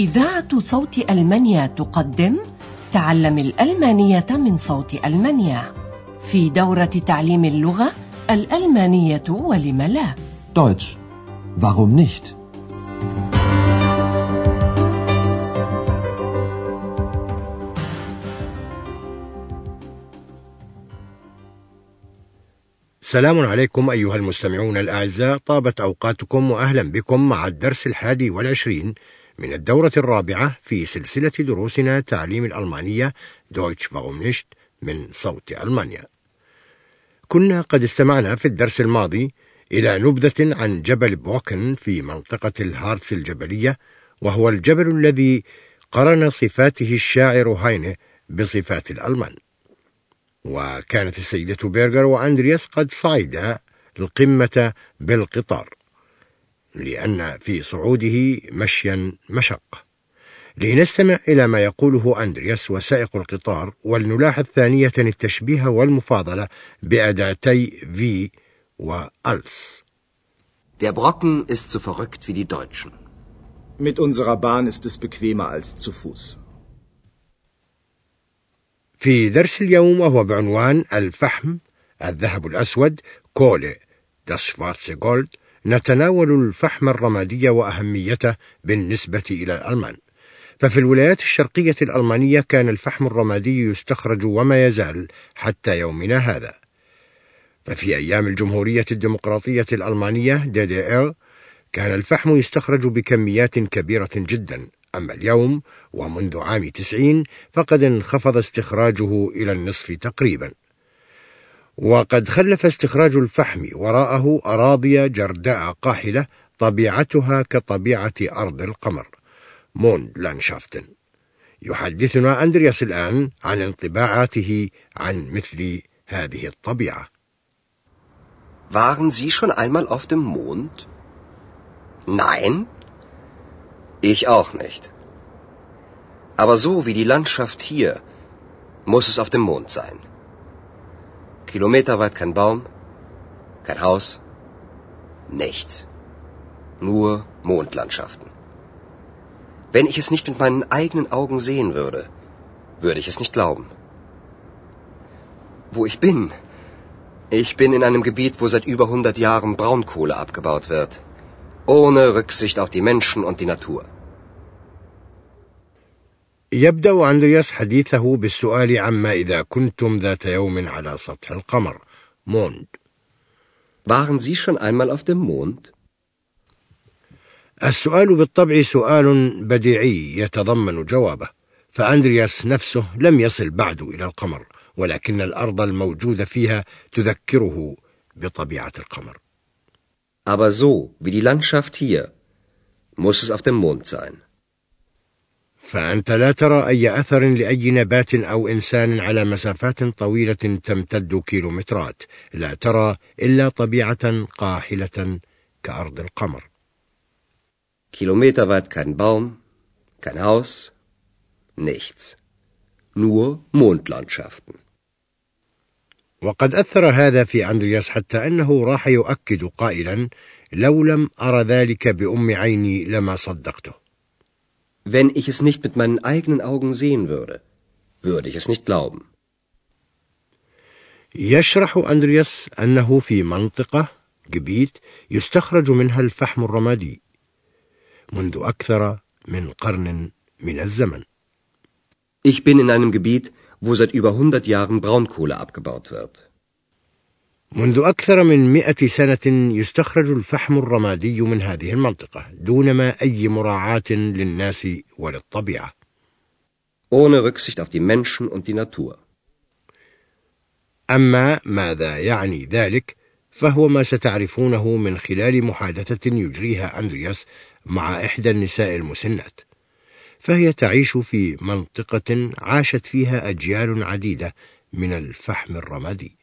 إذاعة صوت ألمانيا تقدم تعلم الألمانية من صوت ألمانيا في دورة تعليم اللغة الألمانية ولم لا Deutsch. Warum nicht? سلام عليكم أيها المستمعون الأعزاء طابت أوقاتكم وأهلا بكم مع الدرس الحادي والعشرين من الدورة الرابعة في سلسلة دروسنا تعليم الألمانية Deutsch, warum nicht من صوت ألمانيا. كنا قد استمعنا في الدرس الماضي إلى نبذة عن جبل بوكن في منطقة الهارتس الجبلية وهو الجبل الذي قرن صفاته الشاعر هاينه بصفات الألمان. وكانت السيدة بيرغر وأندرياس قد صعدا القمة بالقطار. لأن في صعوده مشيا مشق لنستمع إلى ما يقوله أندرياس وسائق القطار ولنلاحظ ثانية التشبيه والمفاضلة بأداتي في وألس Der Brocken ist so verrückt wie die Deutschen. Mit unserer Bahn ist es bequemer als zu Fuß. في درس اليوم وهو بعنوان الفحم الذهب الأسود كولي داس جولد نتناول الفحم الرمادي وأهميته بالنسبة إلى الألمان. ففي الولايات الشرقية الألمانية كان الفحم الرمادي يستخرج وما يزال حتى يومنا هذا. ففي أيام الجمهورية الديمقراطية الألمانية دي دي إل كان الفحم يستخرج بكميات كبيرة جدا. أما اليوم ومنذ عام تسعين فقد انخفض استخراجه إلى النصف تقريبا. وقد خلف استخراج الفحم وراءه أراضي جرداء قاحلة طبيعتها كطبيعة أرض القمر موند لانشافتن يحدثنا أندرياس الآن عن انطباعاته عن مثل هذه الطبيعة Waren Sie schon einmal auf dem Mond? Nein? Ich auch nicht. Aber so wie die Landschaft hier, muss es auf dem Mond sein. Kilometerweit kein Baum, kein Haus, nichts. Nur Mondlandschaften. Wenn ich es nicht mit meinen eigenen Augen sehen würde, würde ich es nicht glauben. Wo ich bin? Ich bin in einem Gebiet, wo seit über 100 Jahren Braunkohle abgebaut wird. Ohne Rücksicht auf die Menschen und die Natur. يبدأ أندرياس حديثه بالسؤال عما إذا كنتم ذات يوم على سطح القمر موند Waren Sie schon einmal auf dem Mond? السؤال بالطبع سؤال بديعي يتضمن جوابه فأندرياس نفسه لم يصل بعد إلى القمر ولكن الأرض الموجودة فيها تذكره بطبيعة القمر Aber so wie die Landschaft hier, muss es auf dem Mond sein. فأنت لا ترى أي أثر لأي نبات أو إنسان على مسافات طويلة تمتد كيلومترات لا ترى إلا طبيعة قاحلة كأرض القمر Kilometerweit kein Baum, kein Haus, nichts. Nur Mondlandschaften. وقد أثر هذا في أندرياس حتى أنه راح يؤكد قائلا لو لم أرى ذلك بأم عيني لما صدقته Wenn ich es nicht mit meinen eigenen Augen sehen würde, würde ich es nicht glauben. يشرح أندرياس أنه في منطقة جبيت يستخرج منها الفحم الرمادي منذ أكثر من قرن من الزمن Ich bin in einem Gebiet, wo seit über 100 Jahren Braunkohle abgebaut wird. منذ أكثر من مئة سنة يستخرج الفحم الرمادي من هذه المنطقة دون ما أي مراعاة للناس وللطبيعة. Ohne Rücksicht auf die Menschen und die Natur. أما ماذا يعني ذلك فهو ما ستعرفونه من خلال محادثة يجريها أندرياس مع إحدى النساء المسنات. فهي تعيش في منطقة عاشت فيها أجيال عديدة من الفحم الرمادي.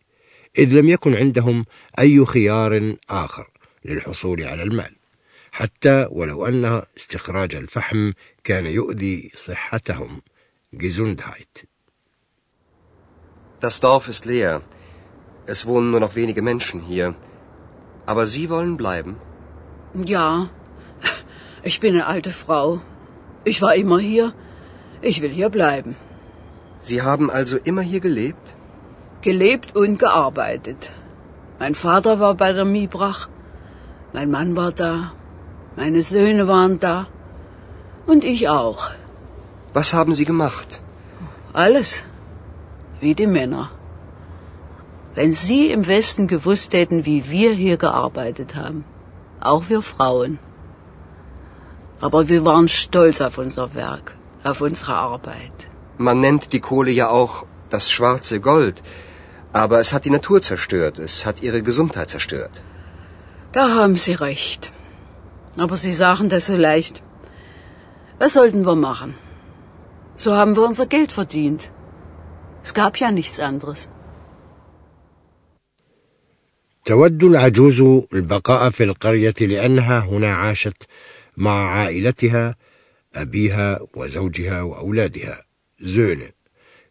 إذ لم يكن عندهم أي خيار آخر للحصول على المال حتى ولو أن استخراج الفحم كان يؤذي صحتهم Gesundheit. Das Dorf ist leer. Es wohnen nur noch wenige Menschen hier. Aber Sie wollen bleiben? Ja, ich bin eine alte Frau. Ich war immer hier. Ich will hier bleiben. Sie haben also immer hier gelebt? Gelebt und gearbeitet. Mein Vater war bei der Miebrach. Mein Mann war da. Meine Söhne waren da. Und ich auch. Was haben Sie gemacht? Alles. Wie die Männer. Wenn Sie im Westen gewusst hätten, wie wir hier gearbeitet haben. Auch wir Frauen. Aber wir waren stolz auf unser Werk, auf unsere Arbeit. Man nennt die Kohle ja auch das schwarze Gold. Aber es hat die Natur zerstört, es hat ihre Gesundheit zerstört. Da haben Sie recht. Aber Sie sagen das so leicht. Was sollten wir machen? So haben wir unser Geld verdient. Es gab ja nichts anderes. تود العجوز البقاء في القرية لأنها هنا عاشت مع عائلتها أبيها وزوجها وأولادها زون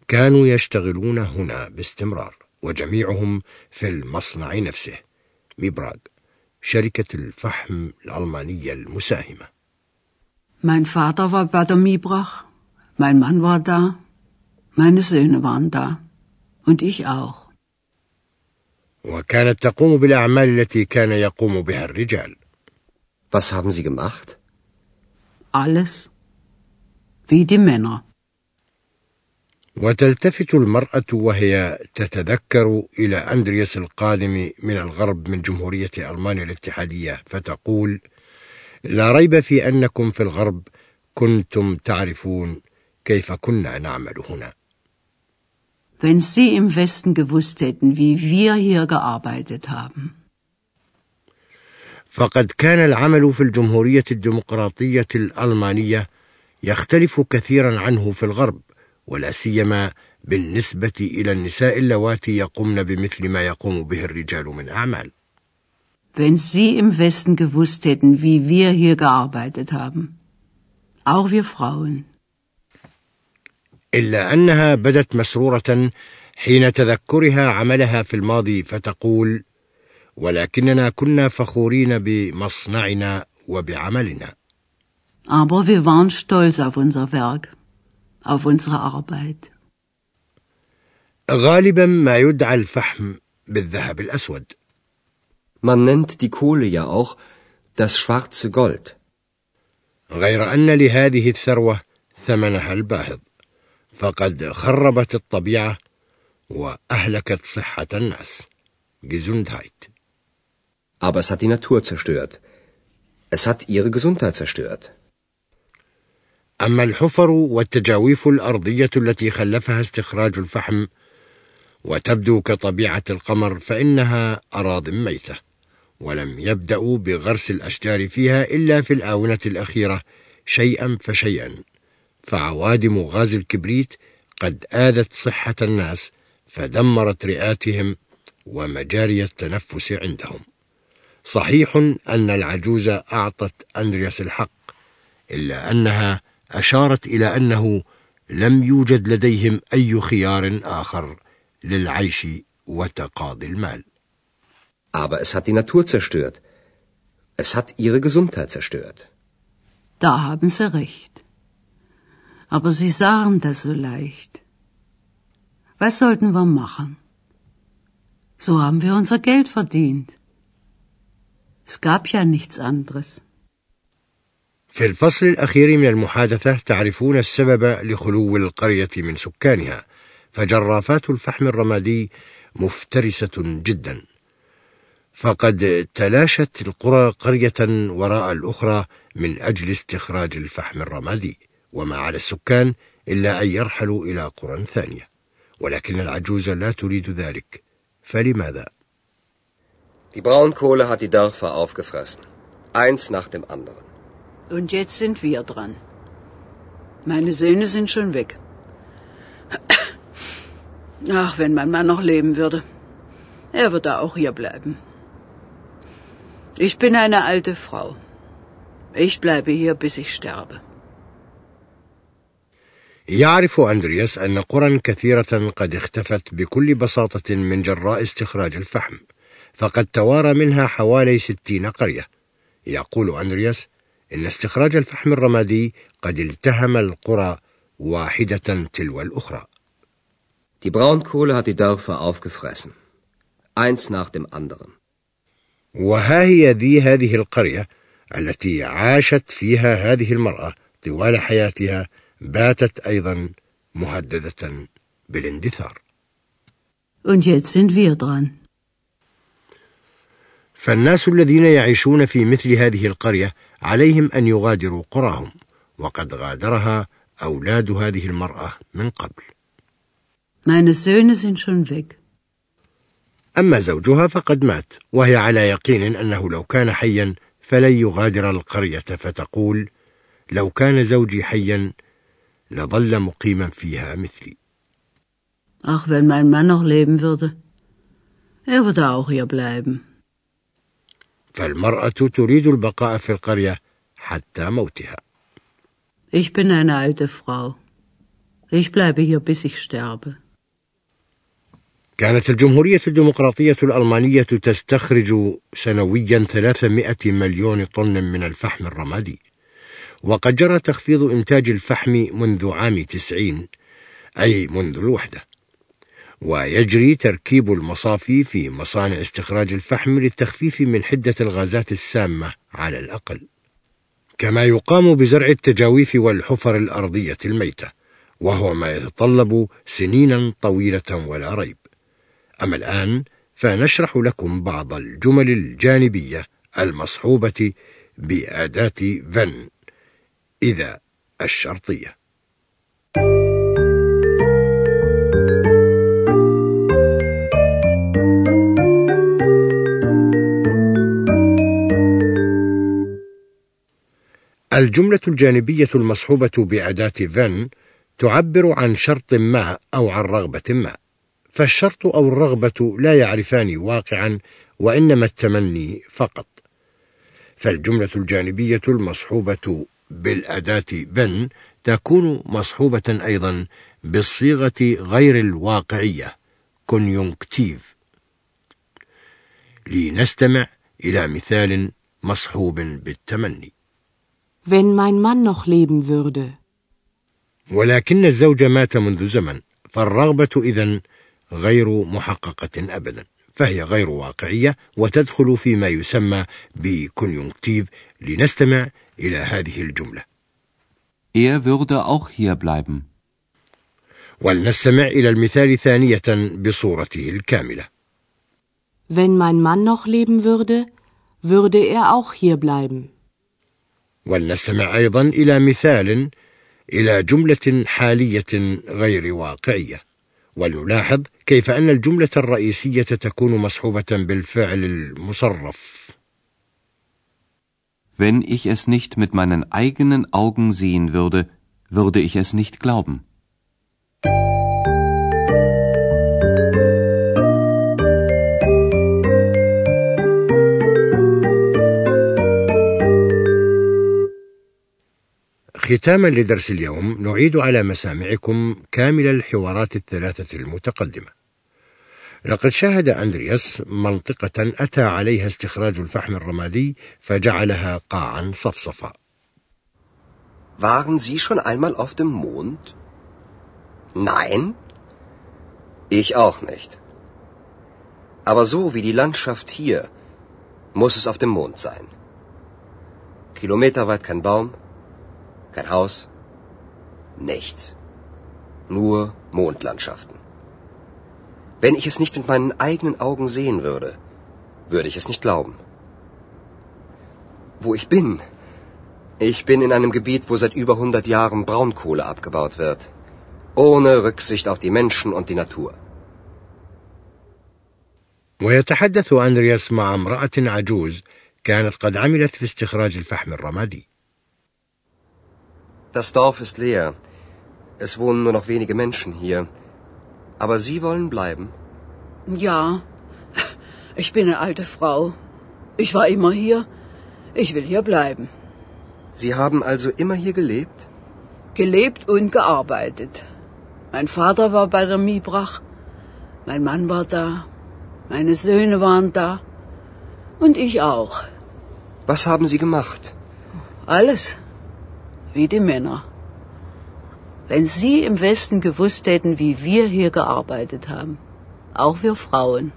كانوا يشتغلون هنا باستمرار وجميعهم في المصنع نفسه ميبراغ شركة الفحم الألمانية المساهمة Mein Vater war bei der Miebrach, mein Mann war da, meine Söhne waren da und ich auch. وكانت تقوم بالأعمال التي كان يقوم بها الرجال Was haben Sie gemacht? Alles wie die Männer. وتلتفت المرأة وهي تتذكر إلى أندرياس القادم من الغرب من جمهورية ألمانيا الاتحادية فتقول: لا ريب في أنكم في الغرب كنتم تعرفون كيف كنا نعمل هنا. Wenn Sie im Westen gewusst hätten, wie wir hier gearbeitet haben. فقد كان العمل في الجمهورية الديمقراطية الألمانية يختلف كثيرا عنه في الغرب ولا سيما بالنسبة إلى النساء اللواتي يقمن بمثل ما يقوم به الرجال من أعمال. Wenn Sie im Westen gewusst hätten, wie wir hier gearbeitet haben. Auch wir Frauen. إلا أنها بدت مسرورة حين تذكرها عملها في الماضي فتقول: ولكننا كنا فخورين بمصنعنا وبعملنا. Aber wir waren stolz auf unser Werk. Auf unsere Arbeit. غالبا ما يدعى الفحم بالذهب الأسود. Man nennt die Kohle ja auch das schwarze Gold. غير أن لهذه الثروة ثمنها الباهظ، فقد خربت الطبيعة وأهلكت صحة الناس. Gesundheit. Aber es hat die Natur zerstört. Es hat ihre Gesundheit zerstört. أما الحفر والتجاويف الأرضية التي خلفها استخراج الفحم وتبدو كطبيعة القمر فإنها أراض ميتة ولم يبدأوا بغرس الأشجار فيها إلا في الآونة الأخيرة شيئا فشيئا. فعوادم غاز الكبريت قد آذت صحة الناس فدمرت رئاتهم ومجاري التنفس عندهم. صحيح أن العجوز أعطت أندرياس الحق إلا أنها أشارت إلى أنه لم يوجد لديهم أي خيار آخر للعيش وتقاضي المال. Aber es hat die Natur zerstört. Es hat ihre Gesundheit zerstört. Da haben Sie recht. Aber Sie sagen das so leicht. Was sollten wir machen? So haben wir unser Geld verdient. Es gab ja nichts anderes. في الفصل الأخير من المحادثة تعرفون السبب لخلو القرية من سكانها فجرافات الفحم الرمادي مفترسة جدا فقد تلاشت القرى قرية وراء الأخرى من أجل استخراج الفحم الرمادي وما على السكان إلا أن يرحلوا إلى قرى ثانية ولكن العجوز لا تريد ذلك فلماذا؟ Die Braunkohle hat die Dörfer aufgefressen. Eins nach dem anderen. Und jetzt sind wir dran. Meine Söhne sind schon weg. Ach, wenn mein Mann noch leben würde. Er würde auch hier bleiben. Ich bin eine alte Frau. Ich bleibe hier, bis ich sterbe. يعرف أندرياس أن قرى كثيرة قد اختفت بكل بساطة من جراء استخراج الفحم فقد توارى منها حوالي ستين قرية يقول أندرياس إن استخراج الفحم الرمادي قد التهم القرى واحدة تلو الأخرى. Die Braunkohle hat die Dörfer aufgefressen. Eins nach dem anderen. وها هي ذي هذه القرية التي عاشت فيها هذه المرأة طوال حياتها باتت أيضا مهددة بالاندثار. Und jetzt sind wir dran. فالناس الذين يعيشون في مثل هذه القرية عليهم أن يغادروا قراهم وقد غادرها أولاد هذه المرأة من قبل Meine Söhne sind schon weg. أما زوجها فقد مات وهي على يقين أنه لو كان حيا فلن يغادر القرية فتقول لو كان زوجي حيا لظل مقيما فيها مثلي Ach, wenn mein Mann noch leben würde. Er würde auch hier bleiben. فالمرأة تريد البقاء في القرية حتى موتها Ich bin eine alte Frau. Ich bleibe hier, bis ich sterbe. كانت الجمهورية الديمقراطية الألمانية تستخرج سنويا 300 مليون طن من الفحم الرمادي وقد جرى تخفيض إنتاج الفحم منذ عام 90 أي منذ الوحدة ويجري تركيب المصافي في مصانع استخراج الفحم للتخفيف من حدة الغازات السامة على الأقل. كما يقام بزرع التجاويف والحفر الأرضية الميتة وهو ما يتطلب سنينا طويلة ولا ريب. أما الآن فنشرح لكم بعض الجمل الجانبية المصحوبة بأداة فن إذا الشرطية. الجملة الجانبية المصحوبة بأداة فن تعبر عن شرط ما أو عن رغبة ما. فالشرط أو الرغبة لا يعرفان واقعا وإنما التمني فقط. فالجملة الجانبية المصحوبة بالأداة بن تكون مصحوبة أيضا بالصيغة غير الواقعية كونيونكتيف. لنستمع إلى مثال مصحوب بالتمني. Wenn mein Mann noch leben würde. ولكن الزوج مات منذ زمن فالرغبة إذن غير محققة أبدا فهي غير واقعية وتدخل فيما يسمى بكونيونكتيف لنستمع إلى هذه الجملة Er würde auch hier bleiben. ولنستمع إلى المثال ثانية بصورته الكاملة Wenn mein Mann noch leben würde, würde er auch hier bleiben. ولنستمع أيضا إلى مثال إلى جملة حالية غير واقعية ولنلاحظ كيف أن الجملة الرئيسية تكون مصحوبة بالفعل المصرف Wenn ich es nicht mit meinen eigenen Augen sehen würde, würde ich es nicht glauben. ختاما لدرس اليوم نعيد على مسامعكم كامل الحوارات الثلاثة المتقدمة لقد شاهد أندرياس منطقة أتى عليها استخراج الفحم الرمادي فجعلها قاعا صفصفا Waren Sie schon einmal auf dem Mond? Nein? Ich auch nicht. Aber so wie die Landschaft hier, muss es auf dem Mond sein. Kilometerweit kein Baum, kein Haus, nichts. Nur Mondlandschaften. Wenn ich es nicht mit meinen eigenen Augen sehen würde, würde ich es nicht glauben. Wo ich bin? Ich bin in einem Gebiet, wo seit über 100 Jahren Braunkohle abgebaut wird. Ohne Rücksicht auf die Menschen und die Natur. ويتحدث أندرياس مع امرأة عجوز كانت قد عملت في استخراج الفحم الرمادي das Dorf ist leer. Es wohnen nur noch wenige Menschen hier. Aber Sie wollen bleiben? Ja, ich bin eine alte Frau. Ich war immer hier. Ich will hier bleiben. Sie haben also immer hier gelebt? Gelebt und gearbeitet. Mein Vater war bei der Miebrach. Mein Mann war da. Meine Söhne waren da. Und ich auch. Was haben Sie gemacht? Alles. Wie die Männer. Wenn Sie im Westen gewusst hätten, wie wir hier gearbeitet haben. Auch wir Frauen.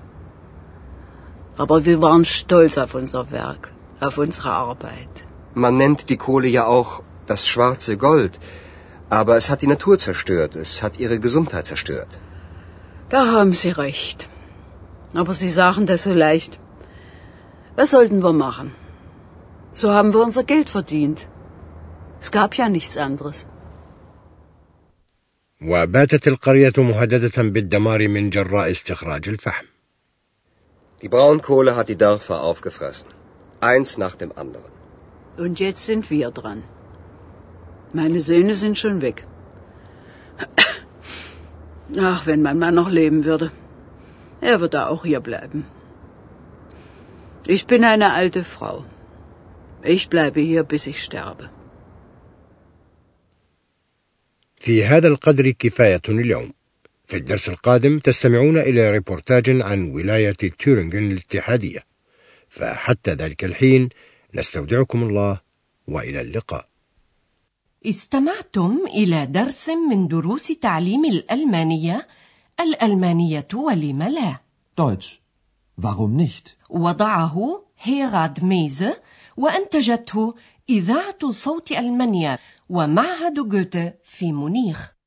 Aber wir waren stolz auf unser Werk, auf unsere Arbeit. Man nennt die Kohle ja auch das schwarze Gold. Aber es hat die Natur zerstört, es hat ihre Gesundheit zerstört. Da haben Sie recht. Aber Sie sagen das so leicht. Was sollten wir machen? So haben wir unser Geld verdient. Es gab ja nichts anderes. وباتت القرية مهددة بالدمار من جراء استخراج الفحم. Die Braunkohle hat die Dörfer aufgefressen. Eins nach dem anderen. Und jetzt sind wir dran. Meine Söhne sind schon weg. Ach, wenn mein Mann noch leben würde. Er würde auch hier bleiben. Ich bin eine alte Frau. Ich bleibe hier, bis ich sterbe. في هذا القدر كفاية اليوم. في الدرس القادم تستمعون إلى ريبورتاج عن ولاية تورنغن الاتحادية. فحتى ذلك الحين نستودعكم الله وإلى اللقاء. استمعتم إلى درس من دروس تعليم الألمانية الألمانية ولم لا Deutsch. Warum nicht? وضعه هيراد ميزه وأنتجته إذاعة صوت ألمانيا ومعهد جوته في مونيخ.